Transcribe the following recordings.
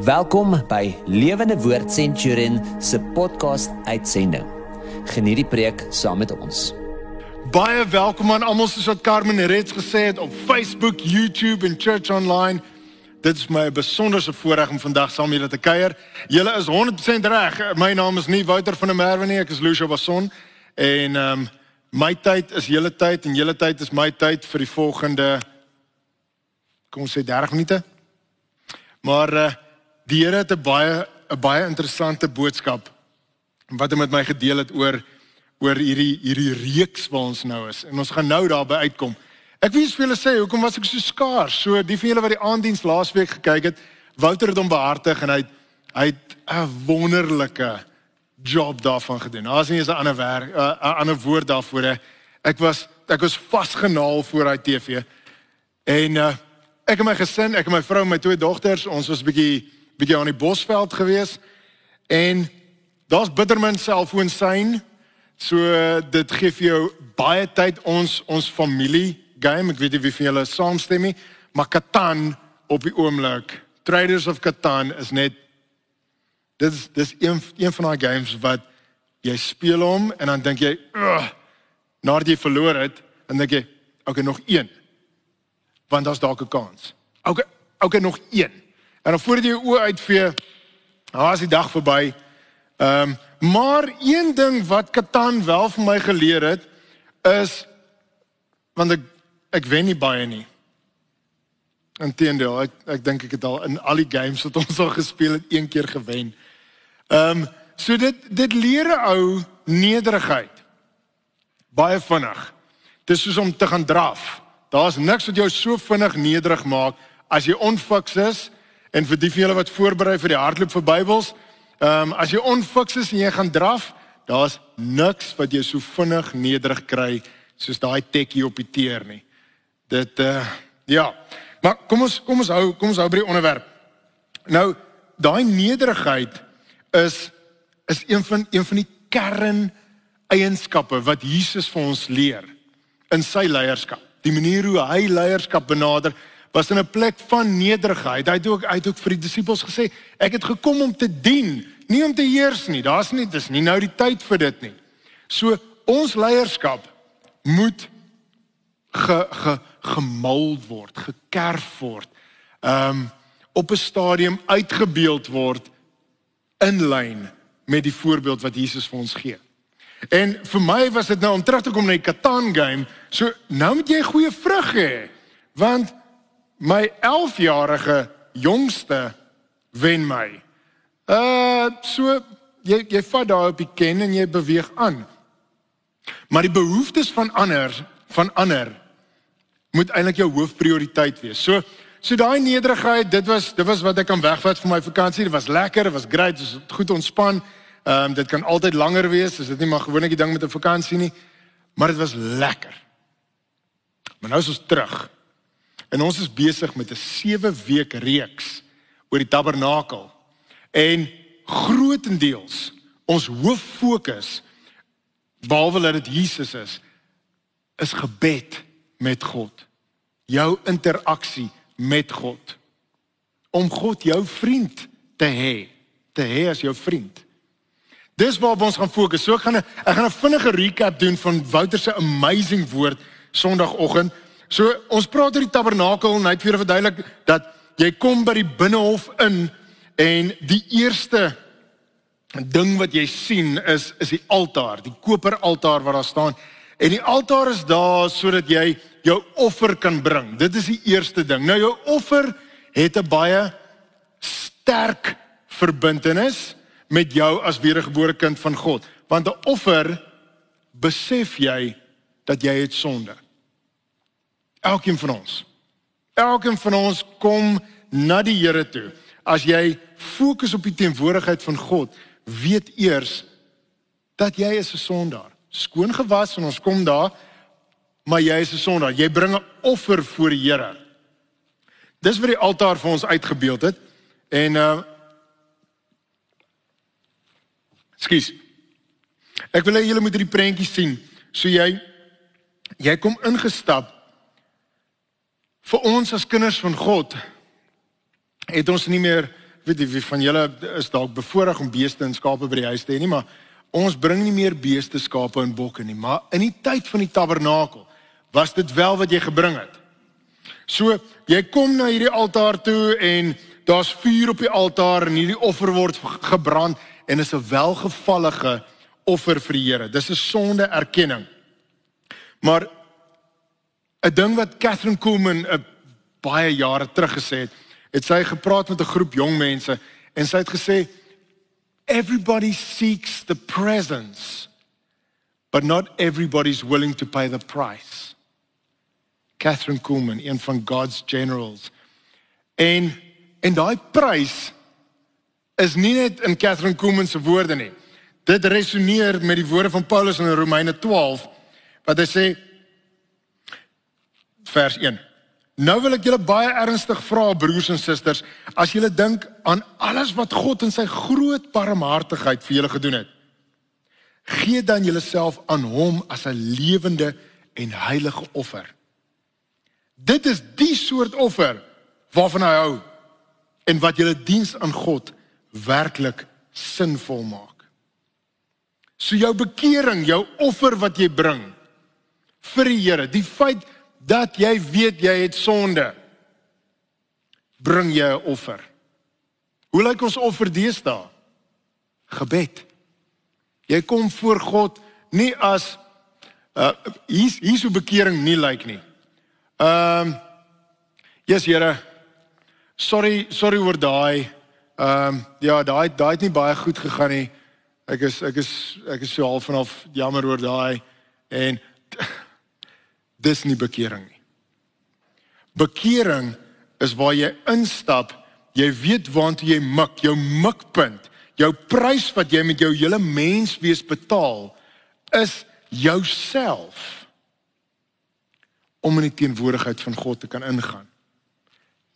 Welkom by Lewende Woord Centurion se podcast uitsending. Geniet die preek saam met ons. Baie welkom aan almal soos wat Carmen reeds gesê het op Facebook, YouTube en Church Online. Dit is my besonderse voorreg om vandag saam met julle te kuier. Julle is 100% reg. My naam is nie Wouter van der Merwe nie, ek is Lucio Bason en ehm um, my tyd is julle tyd en julle tyd is my tyd vir die volgende kom ons sê 30 minute. Maar uh, die Here het 'n baie 'n baie interessante boodskap wat hy met my gedeel het oor oor hierdie hierdie reeks waar ons nou is en ons gaan nou daarby uitkom. Ek wil vir julle sê hoekom was ek so skaars? So die van julle wat die aanddiens laasweek gekyk het, Wouter het hom behartig en hy het hy het 'n wonderlike job daarvan gedoen. Daar's nie eens 'n ander werk 'n ander woord daarvoor. Ek was ek was vasgenaal voor hy TV. En uh, ek en my gesin, ek en my vrou en my twee dogters, ons was 'n bietjie bietjie aan die Bosveld gewees en daar's bittermin selfoon sein. So dit gee vir jou baie tyd ons ons familie game. Ek weet nie wie van julle saamstem nie, maar Catan op die oomblik. Traders of Catan is net dit is dis een een van daai games wat jy speel hom en dan dink jy, nadat jy verloor het, dan dink jy, okay, nog een. Want daar's dalk 'n kans. Okay, okay, nog een. En dan voordat jy jou oë uitvee, haas die dag verby. Ehm, um, maar een ding wat Katan wel vir my geleer het is want ek ek wen nie baie nie. Inteendeel, ek ek dink ek het al in al die games wat ons al gespeel het, een keer gewen. Ehm, um, so dit dit leer 'n ou nederigheid. Baie vinnig. Dis soos om te gaan draf. Daar's niks wat jou so vinnig nederig maak as jy onfiks is En vir die van julle wat voorberei vir die hardloop vir Bybels, ehm um, as jy onfiks is en jy gaan draf, daar's niks wat jou so vinnig nederig kry soos daai tekkie op die teer nie. Dit uh, ja. Maar kom ons kom ons hou kom ons hou by die onderwerp. Nou, daai nederigheid is is een van een van die kern eienskappe wat Jesus vir ons leer in sy leierskap. Die manier hoe hy leierskap benader was in 'n plek van nederigheid. Hy het ook hy het ook vir die disippels gesê, ek het gekom om te dien, nie om te heers nie. Daar's nie dis nie nou die tyd vir dit nie. So ons leierskap moet ge ge gemould word, gekerf word. Um op 'n stadium uitgebeeld word in lyn met die voorbeeld wat Jesus vir ons gee. En vir my was dit nou om terug te kom na die Catan game, so nou moet jy goeie vrug hê. Want my 11-jarige jongste wen my. Uh so jy jy vat daar op die ken en jy beweeg aan. Maar die behoeftes van ander van ander moet eintlik jou hoofprioriteit wees. So so daai nederigheid, dit was dit was wat ek kan wegvat vir my vakansie. Dit was lekker, dit was great, dit was goed ontspan. Ehm um, dit kan altyd langer wees, dis dit nie maar gewoonlik die ding met 'n vakansie nie. Maar dit was lekker. Maar nou is ons terug. En ons is besig met 'n 7 week reeks oor die tabernakel. En grootendeels ons hoof fokus behalwe dat dit Jesus is, is gebed met God. Jou interaksie met God. Om God jou vriend te hê, te hê as jou vriend. Dis waarop ons gaan fokus. So ek gaan 'n ek gaan 'n vinnige recap doen van Wouter se amazing woord Sondagoggend So ons praat oor die tabernakel en hy het vir verduidelik dat jy kom by die binnehof in en die eerste ding wat jy sien is is die altaar, die koper altaar wat daar staan. En die altaar is daar sodat jy jou offer kan bring. Dit is die eerste ding. Nou jou offer het 'n baie sterk verbintenis met jou as wedergebore kind van God. Want 'n offer besef jy dat jy het sonde. Elkeen van ons. Elkeen van ons kom na die Here toe. As jy fokus op die teenwoordigheid van God, weet eers dat jy is 'n sondaar. Skoon gewas en ons kom daar, maar jy is 'n sondaar. Jy bring 'n offer voor die Here. Dis wat die altaar vir ons uitgebeeld het. En uh Skus. Ek wil hê julle moet hierdie prentjie sien. So jy jy kom ingestap vir ons as kinders van God het ons nie meer weet jy wie van julle is dalk bevoorreg om beeste en skape by die huis te hê nie, maar ons bring nie meer beeste, skape en bokke nie, maar in die tyd van die tabernakel was dit wel wat jy gebring het. So, jy kom na hierdie altaar toe en daar's vuur op die altaar en hierdie offer word gebrand en is 'n welgevallige offer vir die Here. Dis 'n sonde erkenning. Maar 'n ding wat Catherine Kuhlman 'n uh, baie jare terug gesê het, het sy gepraat met 'n groep jong mense en sy het gesê everybody seeks the presence but not everybody's willing to pay the price. Catherine Kuhlman, een van God's generals. En en daai prys is nie net in Catherine Kuhlman se woorde nie. Dit resoneer met die woorde van Paulus in Romeine 12 wat hy sê vers 1. Nou wil ek julle baie ernstig vra broers en susters, as julle dink aan alles wat God in sy groot barmhartigheid vir julle gedoen het, gee dan julleself aan hom as 'n lewende en heilige offer. Dit is die soort offer waarvan hy hou en wat julle diens aan God werklik sinvol maak. So jou bekering, jou offer wat jy bring vir die Here, die feit dat jy weet jy het sonde, bring jy 'n offer. Hoe lyk ons offer deesdae? Gebed. Jy kom voor God nie as uh hier's hier's hoe bekering nie lyk nie. Ehm um, Jesus Here, sorry, sorry oor daai. Ehm um, ja, daai daai het nie baie goed gegaan nie. Ek is ek is ek is so half en half jammer oor daai en dis nie bekering nie. Bekering is waar jy instap, jy weet waantoe jy mik, jou mikpunt, jou prys wat jy met jou hele menswees betaal is jouself om in die teenwoordigheid van God te kan ingaan.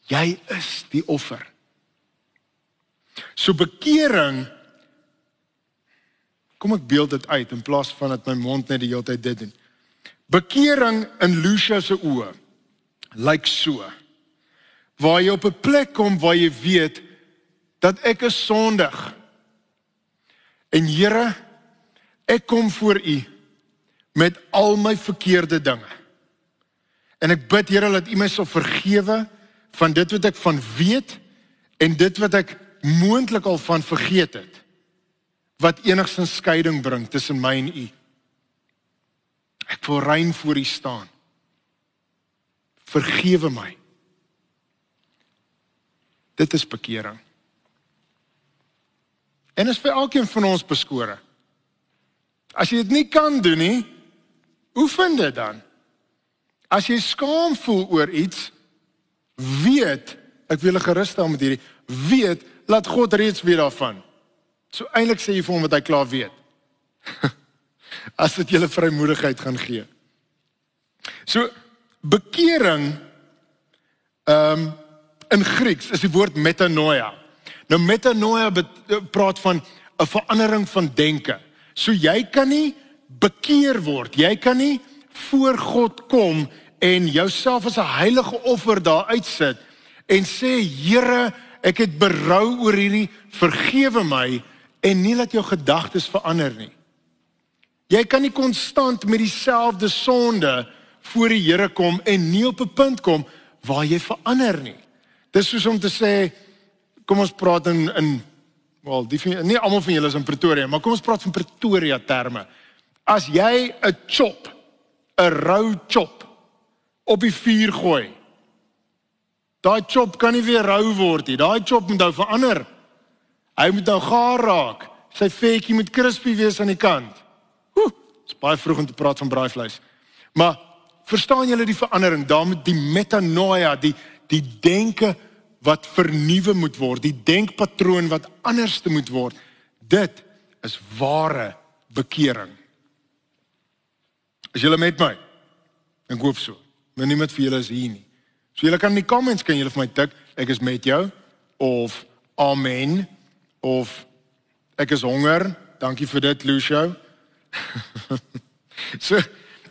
Jy is die offer. So bekering kom ek beeld dit uit in plaas van dat my mond net die hele tyd dit doen. Bekering in Lucia se oë lyk so. Waar jy op 'n plek kom waar jy weet dat ek is sondig. En Here, ek kom voor U met al my verkeerde dinge. En ek bid Here dat U my sal vergewe van dit wat ek van weet en dit wat ek moontlik al van vergeet het wat enigstens skeiding bring tussen my en U. Ek wil rein voor U staan. Vergewe my. Dit is bekering. En is vir elkeen van ons beskore. As jy dit nie kan doen nie, oefen dit dan. As jy skaam voel oor iets, weet, ek wil gerus stel met hierdie, weet, laat God reeds weet daarvan. So eintlik sê jy vir hom wat hy klaar weet. as dit julle vrymoedigheid gaan gee. So bekering ehm um, in Grieks is die woord metanoia. Nou metanoia praat van 'n verandering van denke. So jy kan nie bekeer word. Jy kan nie voor God kom en jouself as 'n heilige offer daar uitsit en sê Here, ek het berou oor hierdie, vergewe my en nie laat jou gedagtes verander nie. Jy kan nie konstant met dieselfde sonde voor die Here kom en nie op 'n punt kom waar jy verander nie. Dis soos om te sê kom ons praat in in wel die nie almal van julle is in Pretoria, maar kom ons praat van Pretoria terme. As jy 'n chop, 'n rou chop op die vuur gooi, daai chop kan nie weer rou word nie. Daai chop moet nou verander. Hy moet nou gaar raak. Sy vetjie moet crispy wees aan die kant. Dit is baie vroeg om te praat van braaivleis. Maar verstaan julle die verandering? Daarmee die metanoia, die die denke wat vernuwe moet word, die denkpatroon wat anders te moet word. Dit is ware bekering. Is julle met my? Ek hoop so. Maar niemand vir julle is hier nie. So julle kan in die comments kan julle vir my tik ek is met jou of amen of ek is honger. Dankie vir dit Lucio. so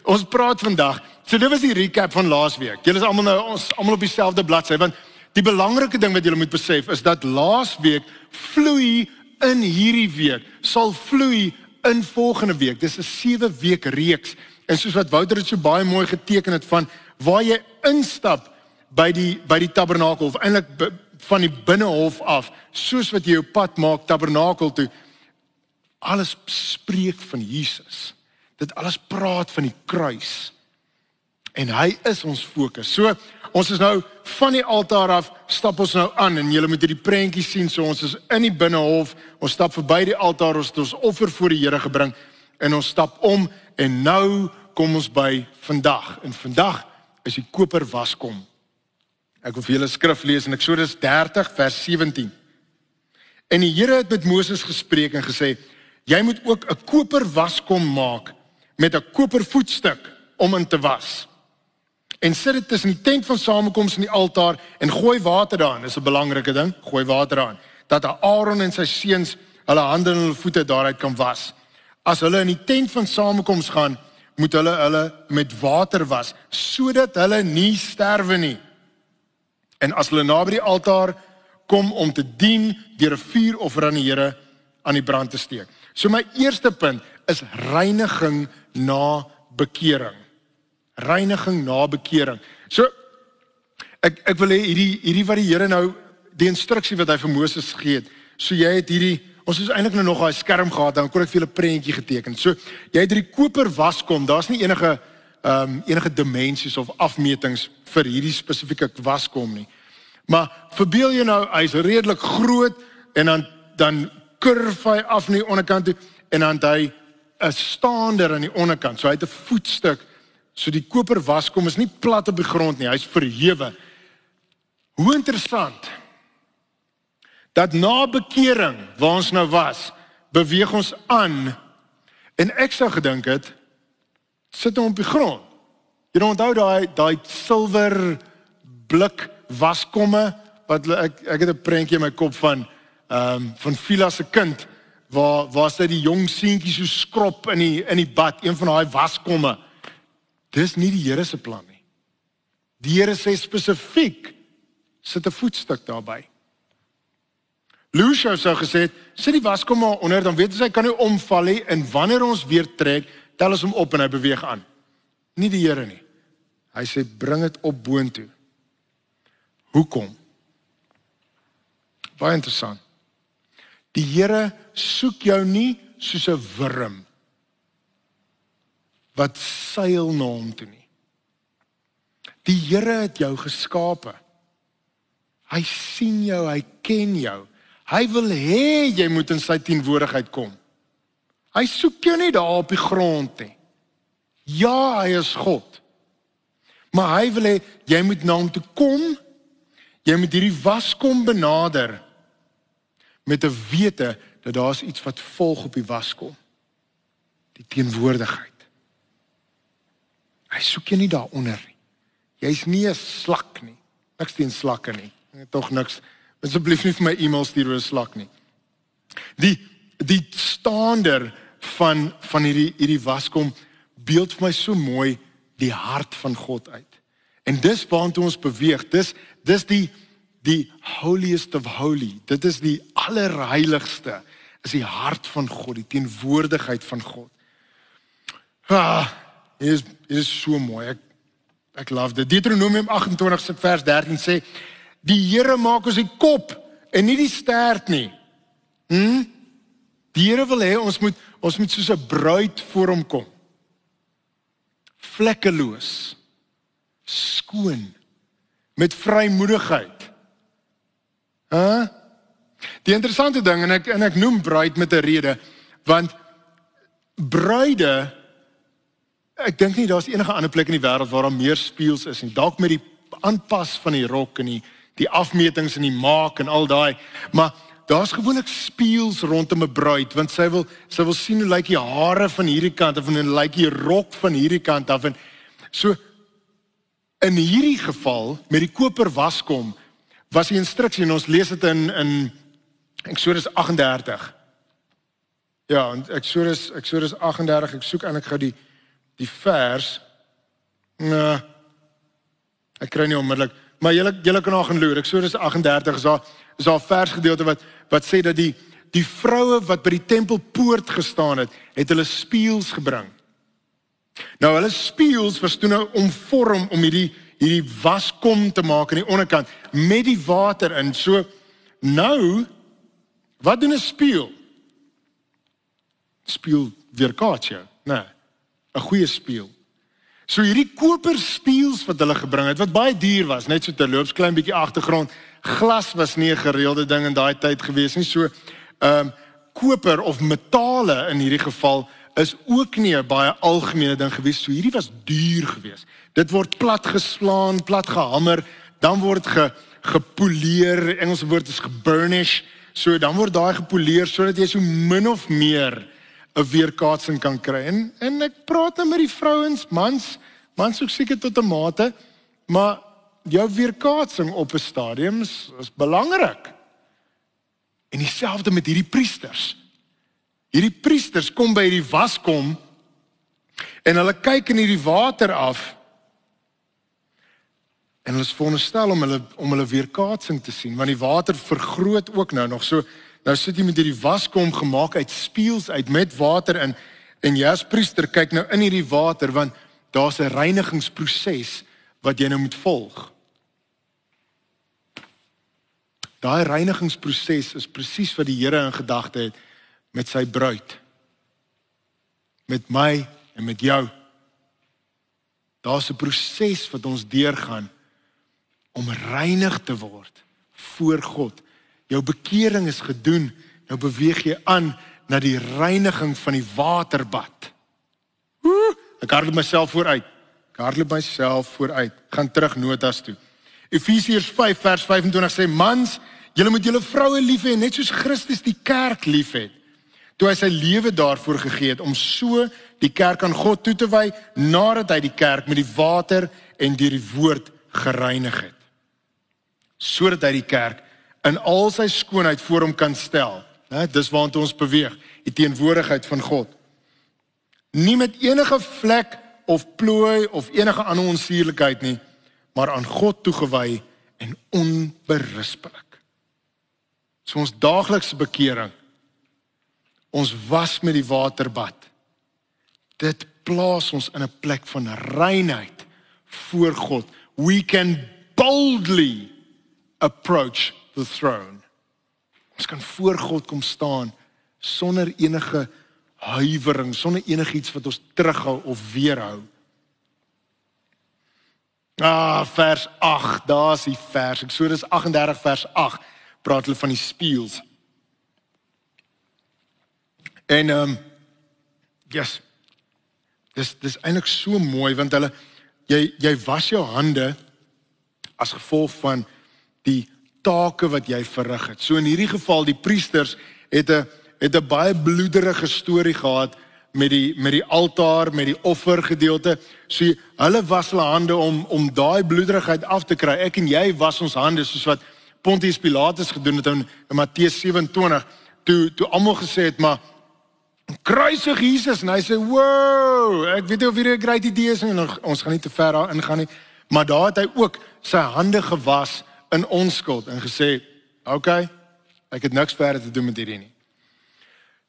ons praat vandag. So dit was die recap van laasweek. Julle is almal nou ons almal op dieselfde bladsy want die belangrike ding wat julle moet besef is dat laasweek vloei in hierdie week sal vloei in volgende week. Dis 'n 7 week reeks. En soos wat Wouter dit so baie mooi geteken het van waar jy instap by die by die tabernakel of eintlik van die binnehof af, soos wat jy jou pad maak tabernakel toe, alles spreek van Jesus. Dit alles praat van die kruis. En hy is ons fokus. So ons is nou van die altaar af stap ons nou aan en julle moet hierdie prentjie sien. So ons is in die binnehof. Ons stap verby die altaar, ons het ons offer voor die Here gebring en ons stap om en nou kom ons by vandag. En vandag is die koper waskom. Ek wil vir julle skrif lees in Eksodus 30 vers 17. En die Here het met Moses gespreek en gesê: "Jy moet ook 'n koper waskom maak met 'n koper voetstuk om in te was." en sit dit tussen die tent van samekoms en die altaar en gooi water daarin. Dis 'n belangrike ding. Gooi water daarin dat Aaron en sy seuns hulle hande en hulle voete daaruit kan was. As hulle in die tent van samekoms gaan, moet hulle hulle met water was sodat hulle nie sterwe nie. En as hulle naby die altaar kom om te dien deur 'n vuuroffer aan die Here aan die brand te steek. So my eerste punt is reiniging na bekering reiniging na bekering. So ek ek wil hê hierdie hierdie wat die Here nou die instruksie wat hy vir Moses gegee het. So jy het hierdie ons is eintlik nou nog 'n skerm gehad dan kon ek vir julle prentjie geteken. So jy het hierdie koper waskom. Daar's nie enige ehm um, enige dimensies of afmetings vir hierdie spesifieke waskom nie. Maar verbeel jou nou hy's redelik groot en dan dan kurf hy af na die onderkant toe en dan hy 'n staander aan die onderkant. So hy het 'n voetstuk So die koper waskom is nie plat op die grond nie, hy's verhewe. Hoe interessant. Dat na bekering waar ons nou was, beweeg ons aan en ek sou gedink het sit hom op die grond. Jy onthou daai daai silwer blik waskomme wat ek ek het 'n prentjie in my kop van ehm um, van Fila se kind waar waar sy die jong seentjies so skrop in die in die bad, een van daai waskomme. Dis nie die Here se plan nie. Die Here sê spesifiek sit 'n voetstuk daarby. Lucia sou gesê het, sit die waskom maar onder dan weet jy hy kan nie omval nie en wanneer ons weer trek, tel ons hom op en hy beweeg aan. Nie die Here nie. Hy sê bring dit op boontoe. Hoekom? Baie interessant. Die Here soek jou nie soos 'n wurm wat seil na hom toe nie. Die Here het jou geskape. Hy sien jou, hy ken jou. Hy wil hê jy moet in sy teenwoordigheid kom. Hy soek jou nie daar op die grond nie. Ja, hy is God. Maar hy wil hê jy moet na hom toe kom. Jy moet hierdie waskom benader met 'n wete dat daar's iets wat volg op die waskom. Die teenwoordigheid. Hy soek jou nie daaronder nie. Jy's nie 'n slak nie. Niks teen slakke nie. Tog niks. Asseblief nie vir my e-mail stuur oor 'n slak nie. Die die staander van van hierdie hierdie waskom beeld vir my so mooi die hart van God uit. En dis waartoe ons beweeg. Dis dis die die holiest of holy. Dit is die allerheiligste. Is die hart van God, die teenwoordigheid van God. Ah, Dit is dit is so mooi. Ek ek love dit. Deuteronomium 28 vers 13 sê die Here maak ons die kop en nie die stert nie. Hm? Die Here wil hê ons moet ons moet soos 'n bruid voor hom kom. Vlekkeloos. Skoon met vrymoedigheid. Hæ? Huh? Die interessante ding en ek en ek noem bruid met 'n rede want bruide Ek dink nie daar's enige ander plek in die wêreld waar daar meer spieëls is nie. Dalk met die aanpas van die rok en die die afmetings en die maak en al daai, maar daar's gewoonlik spieëls rondom 'n bruid want sy wil sy wil sien hoe lyk die hare van hierdie kant of hoe lyk die rok van hierdie kant af en so in hierdie geval met die koper waskom was die instruksie en ons lees dit in in Eksodus 38. Ja, en Eksodus Eksodus 38, ek soek eintlik gou die die vers nee ek kry nie onmiddellik maar julle julle kan nog gaan loer. Eksodus 38 is daar is daar 'n versgedeelte wat wat sê dat die die vroue wat by die tempelpoort gestaan het, het hulle spieëls gebring. Nou hulle spieëls was toe nou omvorm om hierdie hierdie waskom te maak aan die onderkant met die water in. So nou wat doen 'n spieël? Spieël weerkaats jou, né? Nee, 'n goeie spieël. So hierdie koper spieëls wat hulle gebring het wat baie duur was, net so terloops klein bietjie agtergrond. Glas was nie 'n gereelde ding in daai tyd gewees nie. So ehm um, koper of metale in hierdie geval is ook nie 'n baie algemene ding gewees. So hierdie was duur geweest. Dit word plat geslaan, plat gehamer, dan word ge gepoleer. Engelse woord is geburnish. So dan word daai gepoleer sodat jy so min of meer 'n weerkaatsing kan kry. En en ek praat nou met die vrouens, mans, mans ook seker tot 'n mate, maar jou weerkaatsing op 'n stadium is, is belangrik. En dieselfde met hierdie priesters. Hierdie priesters kom by hierdie waskom en hulle kyk in hierdie water af. En hulle is veronderstel om hulle om hulle weerkaatsing te sien want die water vergroot ook nou nog. So nou sit jy met hierdie waskom gemaak uit spieëls uit met water in en jy as priester kyk nou in hierdie water want daar's 'n reinigingsproses wat jy nou moet volg. Daai reinigingsproses is presies wat die Here in gedagte het met sy bruid. Met my en met jou. Daar's 'n proses wat ons deurgaan om reinig te word voor God. Jou bekering is gedoen. Nou beweeg jy aan na die reiniging van die waterbad. Ek hardloop myself vooruit. Ek hardloop myself vooruit. Gaan terug notas toe. Efesiërs 5 vers 25 sê mans, julle moet julle vroue lief hê net soos Christus die kerk liefhet toe hy sy lewe daarvoor gegee het om so die kerk aan God toe te wy nadat hy die kerk met die water en deur die woord gereinig het sodat hy die kerk in al sy skoonheid voor hom kan stel hè dis waartoe ons beweeg die teenwoordigheid van God nie met enige vlek of plooi of enige ander onsuurlikheid nie maar aan God toegewy en onberispelik so ons daaglikse bekering ons was met die waterbad. Dit plaas ons in 'n plek van reinheid voor God. We can boldly approach the throne. Ons kan voor God kom staan sonder enige huiwering, sonder enigiets wat ons terughou of weerhou. Ah, vers 8, daar's die vers. Eksodus 38 vers 8 praat hulle van die spieëls. En ehm um, yes. Dis dis eintlik so mooi want hulle jy jy was jou hande as gevolg van die take wat jy verrig het. So in hierdie geval die priesters het 'n het 'n baie bloederige storie gehad met die met die altaar, met die offergedeelte. So hulle was hulle hande om om daai bloederigheid af te kry. Ek en jy was ons hande soos wat Pontius Pilatus gedoen het in, in Matteus 27 toe toe almal gesê het maar kruisig Jesus en hy sê, "Wow, ek weet nie of hierdie 'n great idee is en ons gaan nie te ver daar ingaan nie." Maar daar het hy ook sy hande gewas in onskuld en gesê, "Oké, okay, ek het niks verder te doen met hierdie nie."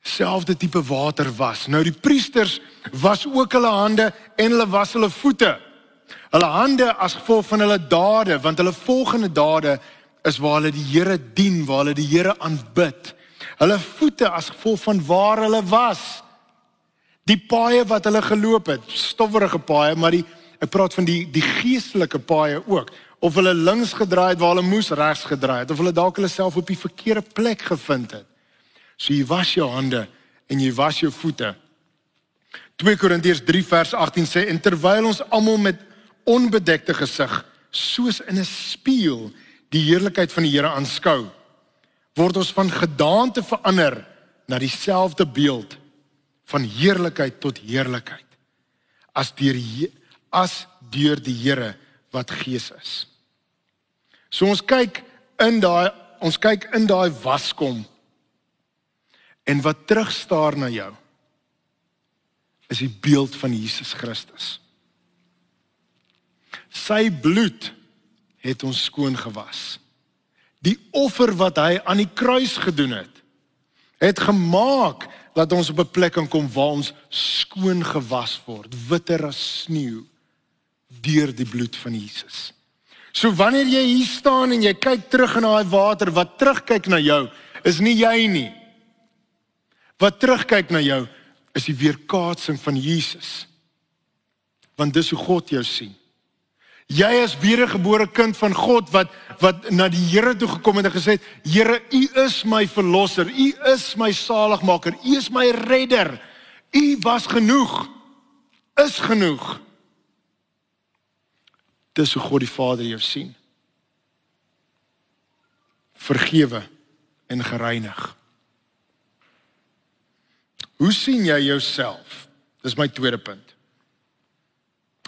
Selfde tipe water was. Nou die priesters was ook hulle hande en hulle was hulle voete. Hulle hande as gevolg van hulle dade, want hulle volgende dade is waar hulle die Here dien, waar hulle die Here aanbid hulle voete as gevolg van waar hulle was. Die paaie wat hulle geloop het, stowwerige paaie, maar die ek praat van die die geestelike paaie ook. Of hulle links gedraai het waar hulle moes regs gedraai het, of hulle dalk hulle self op die verkeerde plek gevind het. So jy was jou hande en jy was jou voete. 2 Korintiërs 3 vers 18 sê en terwyl ons almal met onbedekte gesig soos in 'n spieël die heerlikheid van die Here aanskou, word ons van gedaante verander na dieselfde beeld van heerlikheid tot heerlikheid as deur as deur die Here wat gees is. So ons kyk in daai ons kyk in daai waskom en wat terugstaar na jou is die beeld van Jesus Christus. Sy bloed het ons skoon gewas. Die offer wat hy aan die kruis gedoen het, het gemaak dat ons op 'n plek kan kom waar ons skoon gewas word, witter as sneeu deur die bloed van Jesus. So wanneer jy hier staan en jy kyk terug in daai water wat terugkyk na jou, is nie jy nie. Wat terugkyk na jou is die weerkaatsing van Jesus. Want dis hoe God jou sien. Jy is weergebore kind van God wat wat na die Here toe gekom het en gesê het: "Here, U is my verlosser. U is my saligmaker. U is my redder. U was genoeg. Is genoeg." Dis hoe God die Vader jou sien. Vergewe en gereinig. Hoe sien jy jouself? Dis my tweede punt.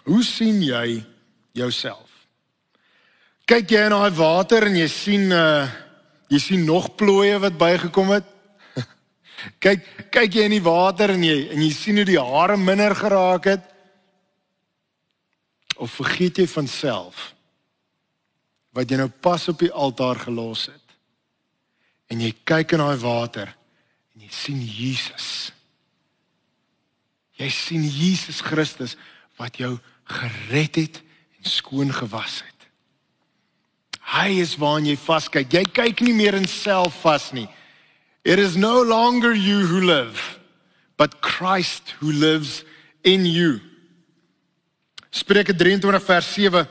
Hoe sien jy jouself. Kyk jy in daai water en jy sien uh jy sien nog plooie wat bygekom het. kyk kyk jy in die water en jy en jy sien hoe die hare minder geraak het. Of vergeet jy van self wat jy nou pas op die altaar gelos het. En jy kyk in daai water en jy sien Jesus. Jy sien Jesus Christus wat jou gered het en skoon gewas het. Hy is waarna jy vaskyk. Jy kyk nie meer in self vas nie. It is no longer you who live, but Christ who lives in you. Spreuke 23 vers 7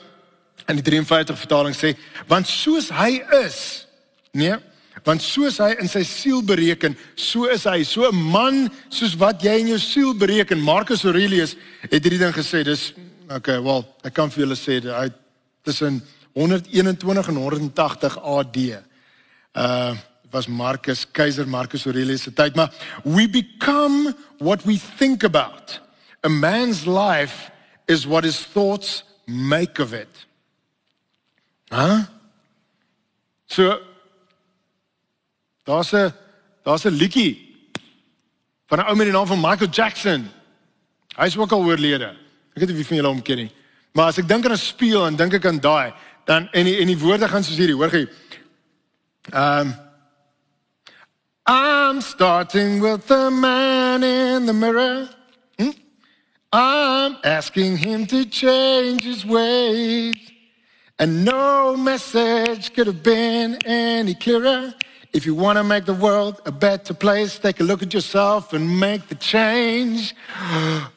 in die 53 vertaling sê, want soos hy is, nee, want soos hy in sy siel bereken, so is hy. So 'n man soos wat jy in jou siel bereken, Marcus Aurelius het hierdie ding gesê, dis Okay, wel, ek kan vir julle sê hy tussen 121 en 180 AD. Uh was Marcus Keiser Marcus Aurelius se tyd, maar we become what we think about. A man's life is what his thoughts make of it. Huh? So daar's 'n daar's 'n liedjie van 'n ou met die naam van Michael Jackson. Hy's ook al oorlede. Ek weet nie wie van julle hom ken nie. Maar as ek dink aan 'n spieël en dink ek aan daai, dan en die, en die woorde gaan soos hierdie, hoor jy? Um I'm starting with the man in the mirror. I'm asking him to change his ways. And no message could have been any clearer. If you want to make the world a better place, take a look at yourself and make the change.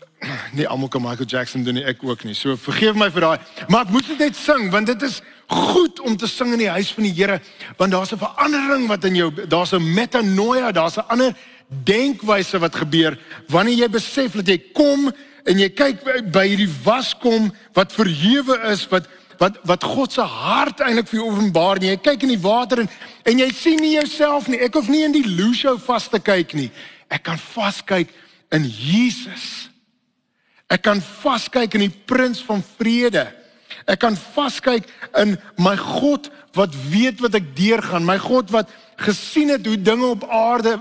nee almal kan Michael Jackson doen nie ek ook nie. So vergeef my vir daai. Maar ek moet dit net sing want dit is goed om te sing in die huis van die Here want daar's 'n verandering wat in jou daar's 'n metanoia, daar's 'n ander denkwyse wat gebeur wanneer jy besef dat jy kom en jy kyk by hierdie waskom wat verhewe is wat wat wat God se hart eintlik vir jou openbaar nie. Jy kyk in die water en en jy sien nie jouself nie. Ek hoef nie in die Lucio vas te kyk nie. Ek kan vaskyk in Jesus. Ek kan vaskyk in die prins van vrede. Ek kan vaskyk in my God wat weet wat ek deurgaan, my God wat gesien het hoe dinge op aarde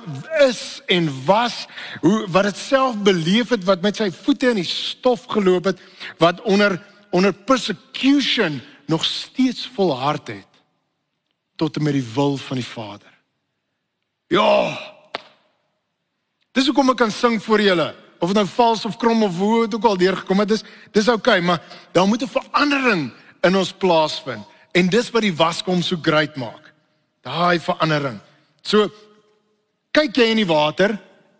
is en was, hoe wat dit self beleef het wat met sy voete in die stof geloop het, wat onder onder persecution nog steeds volhard het tot en met die wil van die Vader. Ja. Dis hoekom ek kan sing vir julle of dit nou vals of krom of hoe dit ook al deurgekom het, dis dis oukei, okay, maar daar moet 'n verandering in ons plaasvind. En dis wat die waskom so great maak. Daai verandering. So kyk jy in die water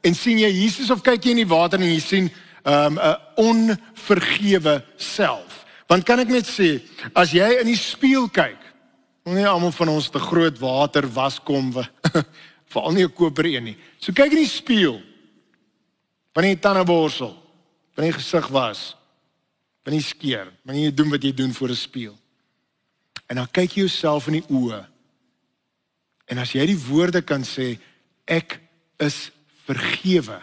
en sien jy Jesus of kyk jy in die water en jy sien 'n um, 'n onvergewe self. Want kan ek net sê, as jy in die spieël kyk, nie almal van ons te groot water waskom veral nie 'n koper een nie. So kyk in die spieël wanneer jy tande borsel, wanneer jy gesig was, wanneer jy skeer, wanneer jy doen wat jy doen voor 'n spieël. En dan kyk jy jouself in die oë. En as jy die woorde kan sê ek is vergewe,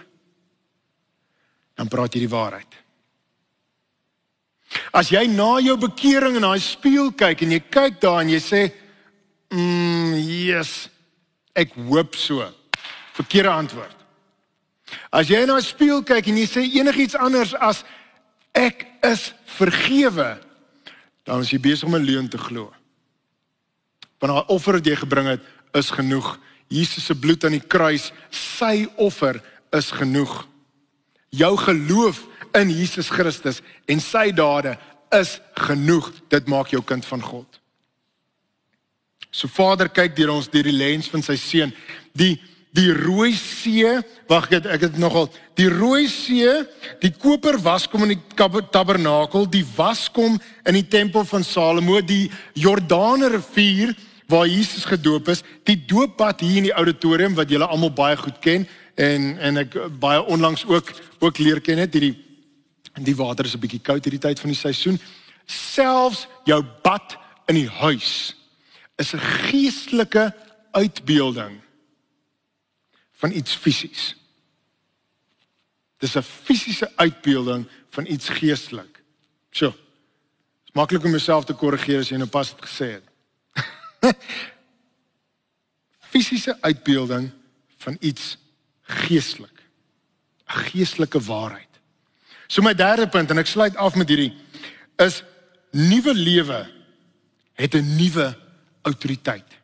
dan praat jy die waarheid. As jy na jou bekering in daai spieël kyk en jy kyk daar en jy sê, "Mm, yes, ek hoop so." Verkeerde antwoord. As jy na 'n spieël kyk en jy sê enigiets anders as ek is vergewe, dan is jy besig om 'n leuen te glo. Want daai offer wat jy gebring het, is genoeg. Jesus se bloed aan die kruis, sy offer is genoeg. Jou geloof in Jesus Christus en sy dade is genoeg. Dit maak jou kind van God. So Vader kyk deur ons deur die lens van sy seun. Die die rooi see, wag ek ek het nogal die rooi see, die koper waskom in die tabernakel, die waskom in die tempel van Salomo, die Jordaanrivier waar Jesus gedoop is, die dooppad hier in die auditorium wat julle almal baie goed ken en en ek baie onlangs ook ook leer ken het hierdie die water is 'n bietjie koud hierdie tyd van die seisoen. Selfs jou bad in die huis is 'n geestelike uitbeelding van iets fisies. Dis 'n fisiese uitbeelding van iets geestelik. So. Dis maklik om jouself te korrigeer as jy nou pas dit gesê het. Fisiese uitbeelding van iets geestelik. 'n Geestelike waarheid. So my derde punt en ek sluit af met hierdie is nuwe lewe het 'n nuwe autoriteit.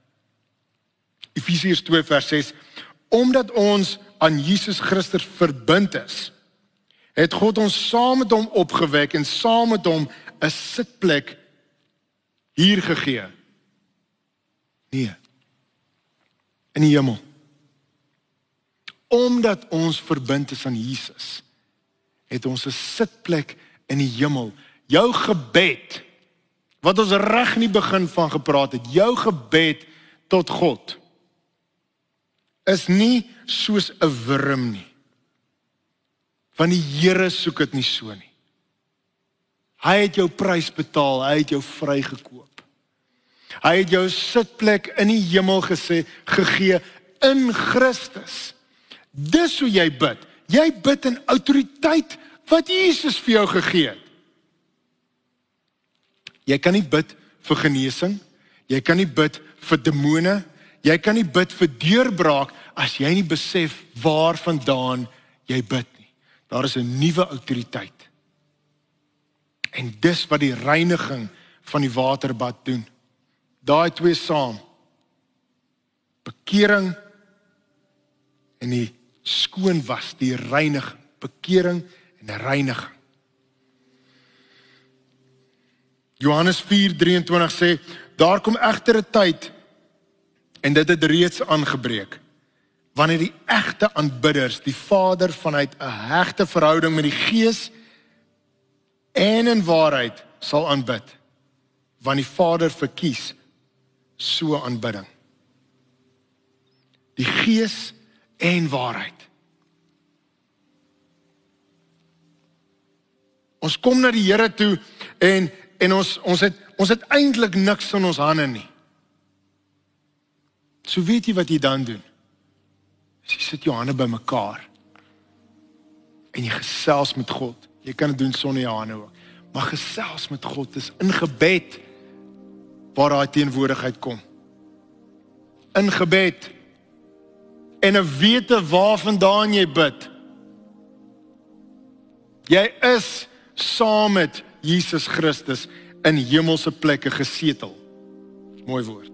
Efesiërs 2 vers 6 omdat ons aan Jesus Christus verbind is het God ons saam met hom opgewek en saam met hom 'n sitplek hier gegee. Nee. In die hemel. Omdat ons verbind is aan Jesus het ons 'n sitplek in die hemel. Jou gebed wat ons reg nie begin van gepraat het, jou gebed tot God is nie soos 'n wurm nie. Van die Here soek dit nie so nie. Hy het jou prys betaal, hy het jou vrygekoop. Hy het jou sitplek in die hemel gesê gegee in Christus. Dis hoe jy bid. Jy bid in autoriteit wat Jesus vir jou gegee het. Jy kan nie bid vir genesing. Jy kan nie bid vir demone. Jy kan nie bid vir deurbraak as jy nie besef waarvandaan jy bid nie. Daar is 'n nuwe autoriteit. En dis wat die reiniging van die waterbad doen. Daai twee saam. Bekering en die skoon was, die reinig, bekering en reinig. Johannes 4:23 sê daar kom egter 'n tyd en dit het reeds aangebreek wanneer die egte aanbidders die Vader vanuit 'n hegte verhouding met die Gees en in waarheid sal aanbid want die Vader verkies so aanbidding die Gees en waarheid Ons kom na die Here toe en en ons ons het ons het eintlik niks in ons hande nie. So weet jy wat jy dan doen? Jy sit jou hande bymekaar en jy gesels met God. Jy kan dit doen sonder jou hande ook. Maar gesels met God is in gebed waar daai teenwoordigheid kom. In gebed en 'n wete waarvandaan jy bid. Jy is saam met Jesus Christus in hemelse plekke gesetel. Mooi woord.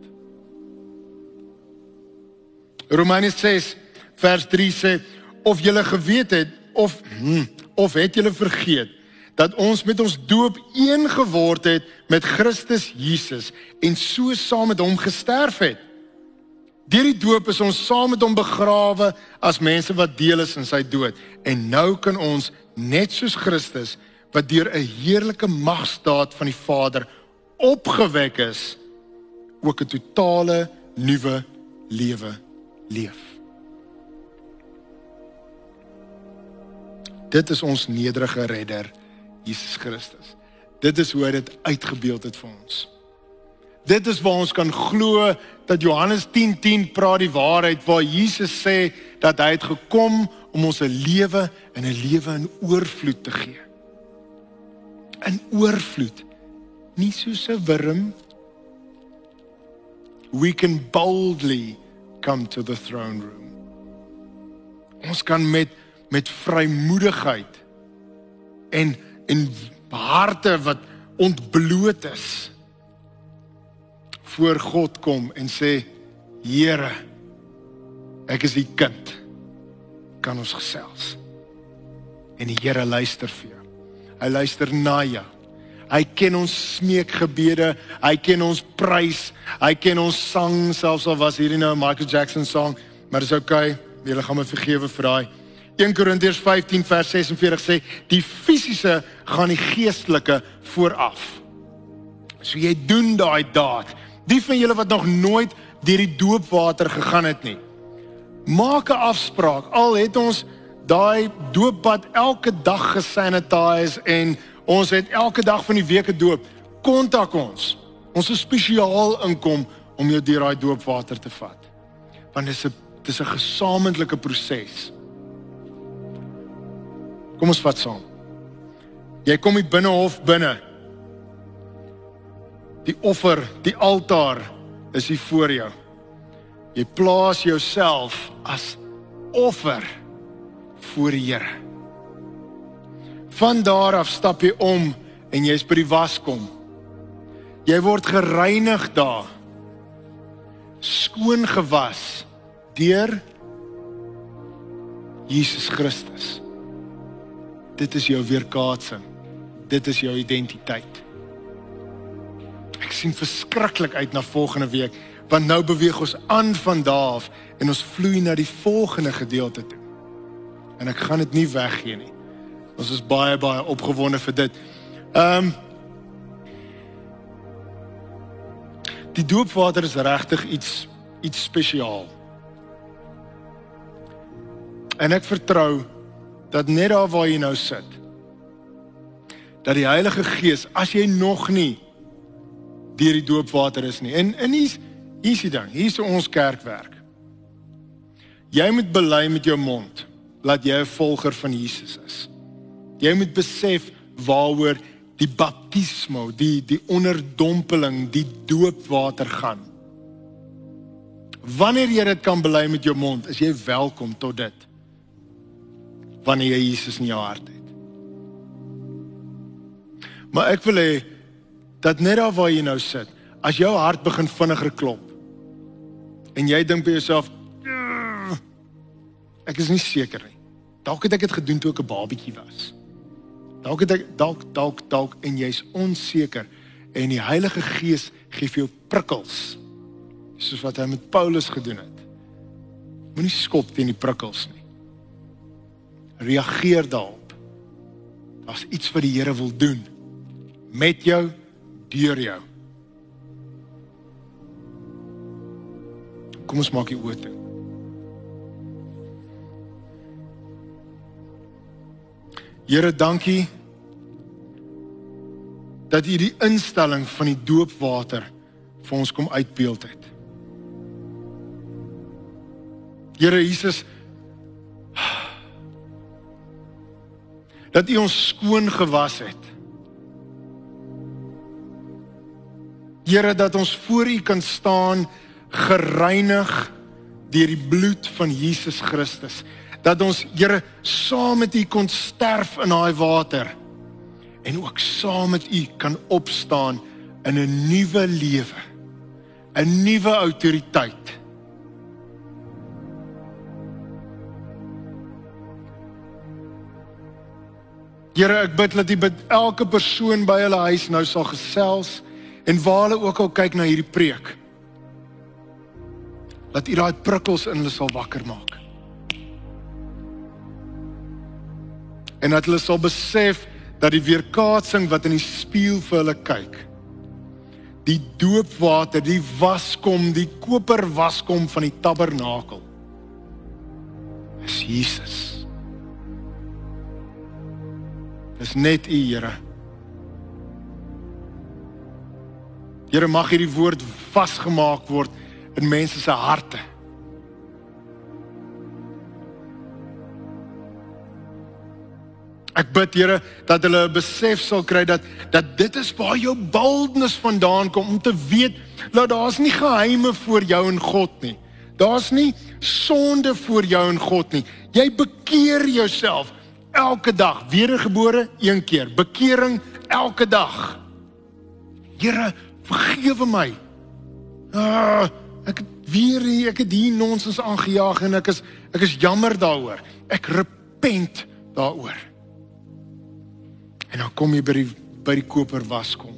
Romeine 6 vers 3 sê of julle geweet het of hmm, of het julle vergeet dat ons met ons doop een geword het met Christus Jesus en so saam met hom gesterf het. Deur die doop is ons saam met hom begrawe as mense wat deel is in sy dood en nou kan ons net soos Christus wat deur 'n heerlike magstaat van die Vader opgewek is, ook 'n totale nuwe lewe leef. Dit is ons nederige redder, Jesus Christus. Dit is hoe hy dit uitgebeeld het vir ons. Dit is waar ons kan glo dat Johannes 10:10 10 praat die waarheid waar Jesus sê dat hy het gekom om ons 'n lewe en 'n lewe in oorvloed te gee in oorvloed. Nie soos 'n wurm. We can boldly come to the throne room. Ons kan met met vrymoedigheid en en harte wat ontbloot is voor God kom en sê Here ek is die kind. Kan ons gesels? En die Here luister vir jou. Hy luister na jou. Hy ken ons smeekgebede. Hy ken ons prys. Hy ken ons sang selfs al was hierdie nou 'n Michael Jackson song maar dis okay. Julle gaan my vergewe vir daai 1 Korintiërs 15 vers 46 sê die fisiese gaan die geestelike vooraf so jy doen daai daad Die van julle wat nog nooit deur die doopwater gegaan het nie. Maak 'n afspraak. Al het ons daai dooppad elke dag gesanitize en ons het elke dag van die week gedoop. Kontak ons. Ons is spesiaal inkom om jou deur daai doopwater te vat. Want dit is 'n dit is 'n gesamentlike proses. Kom ons vat saam. Jy kom hier binne. Hof, binne Die offer, die altaar is hier voor jou. Jy plaas jouself as offer voor die Here. Van daar af stap jy om en jy's by die waskom. Jy word gereinig daar. Skoon gewas deur Jesus Christus. Dit is jou weerkaatsing. Dit is jou identiteit. Ek sien verskriklik uit na volgende week want nou beweeg ons aan van daar af en ons vloei na die volgende gedeelte toe. En ek gaan dit nie weggee nie. Ons is baie baie opgewonde vir dit. Ehm um, Die doopwater is regtig iets iets spesiaal. En ek vertrou dat net daar waar jy nou sit dat die Heilige Gees as jy nog nie deur die doopwater is nie. En en hier's hier's die ding. Hier's ons kerkwerk. Jy moet bely met jou mond dat jy 'n volger van Jesus is. Jy moet besef waaroor die baptismo, die die onderdompeling, die doopwater gaan. Wanneer jy dit kan bely met jou mond, is jy welkom tot dit. Wanneer jy Jesus in jou hart het. Maar ek wil hê dat net daar waar jy nou sit, as jou hart begin vinniger klop en jy dink by jouself ek is nie seker nie. Dalk het ek dit gedoen toe ek 'n babatjie was. Dalk het ek dalk dalk dalk en jy's onseker en die Heilige Gees gee vir jou prikkels. Soos wat hy met Paulus gedoen het. Moenie skop teen die prikkels nie. Reageer daarop. Daar's iets wat die Here wil doen met jou deur jou. Kom ons maak die oë toe. Here, dankie dat U die instelling van die doopwater vir ons kom uitbeeld het. Here Jesus dat U ons skoon gewas het. Here dat ons voor U kan staan gereinig deur die bloed van Jesus Christus. Dat ons Here saam met U kon sterf in daai water en ook saam met U kan opstaan in 'n nuwe lewe. 'n Nuwe autoriteit. Here, ek bid dat U by elke persoon by hulle huis nou sal gesels En waar hulle ook al kyk na hierdie preek. Laat U daai prikkels in hulle sal wakker maak. En dat hulle sal besef dat die weerkaatsing wat in die spieël vir hulle kyk, die doopwater, die waskom, die koper waskom van die tabernakel is Jesus. Dis net U, Here. Here mag hierdie woord vasgemaak word in mense se harte. Ek bid Here dat hulle 'n besef sal kry dat dat dit is waar jou boldness vandaan kom om te weet dat daar's nie geheime voor jou en God nie. Daar's nie sonde voor jou en God nie. Jy bekeer jouself elke dag, wedergebore een keer, bekering elke dag. Here, vergewe my Ah, ek het weer hier, ek het hier nonsens aangejaag en ek is ek is jammer daaroor. Ek repent daaroor. En dan kom jy by die by die koper waskom.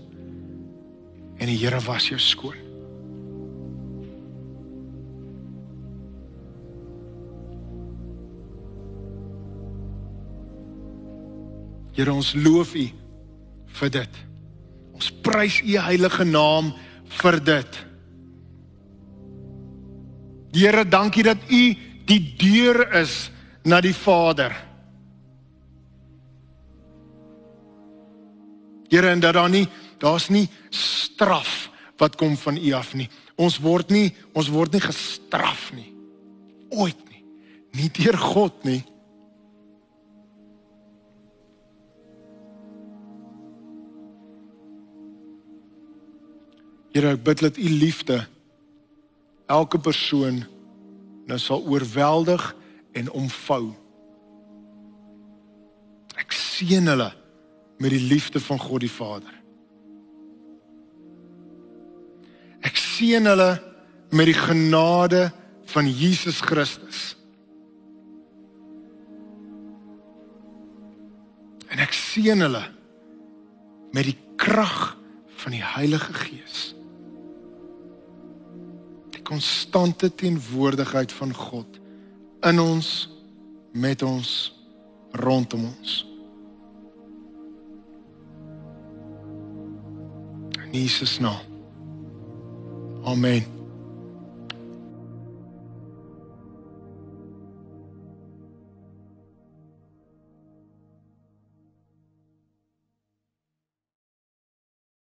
En die Here was jou skoon. Here ons loof U vir dit. Ons prys U heilige naam vir dit. Here, dankie dat U die deur is na die Vader. Here, en dat daar nie daar's nie straf wat kom van U af nie. Ons word nie ons word nie gestraf nie. Ooit nie. Nie deur God nie. Here, ek bid dat U liefde elke persoon nou sal oorweldig en omvou. Ek seën hulle met die liefde van God die Vader. Ek seën hulle met die genade van Jesus Christus. En ek seën hulle met die krag van die Heilige Gees konstante teenwoordigheid van God in ons met ons rondom ons. In Jesus naam. Amen.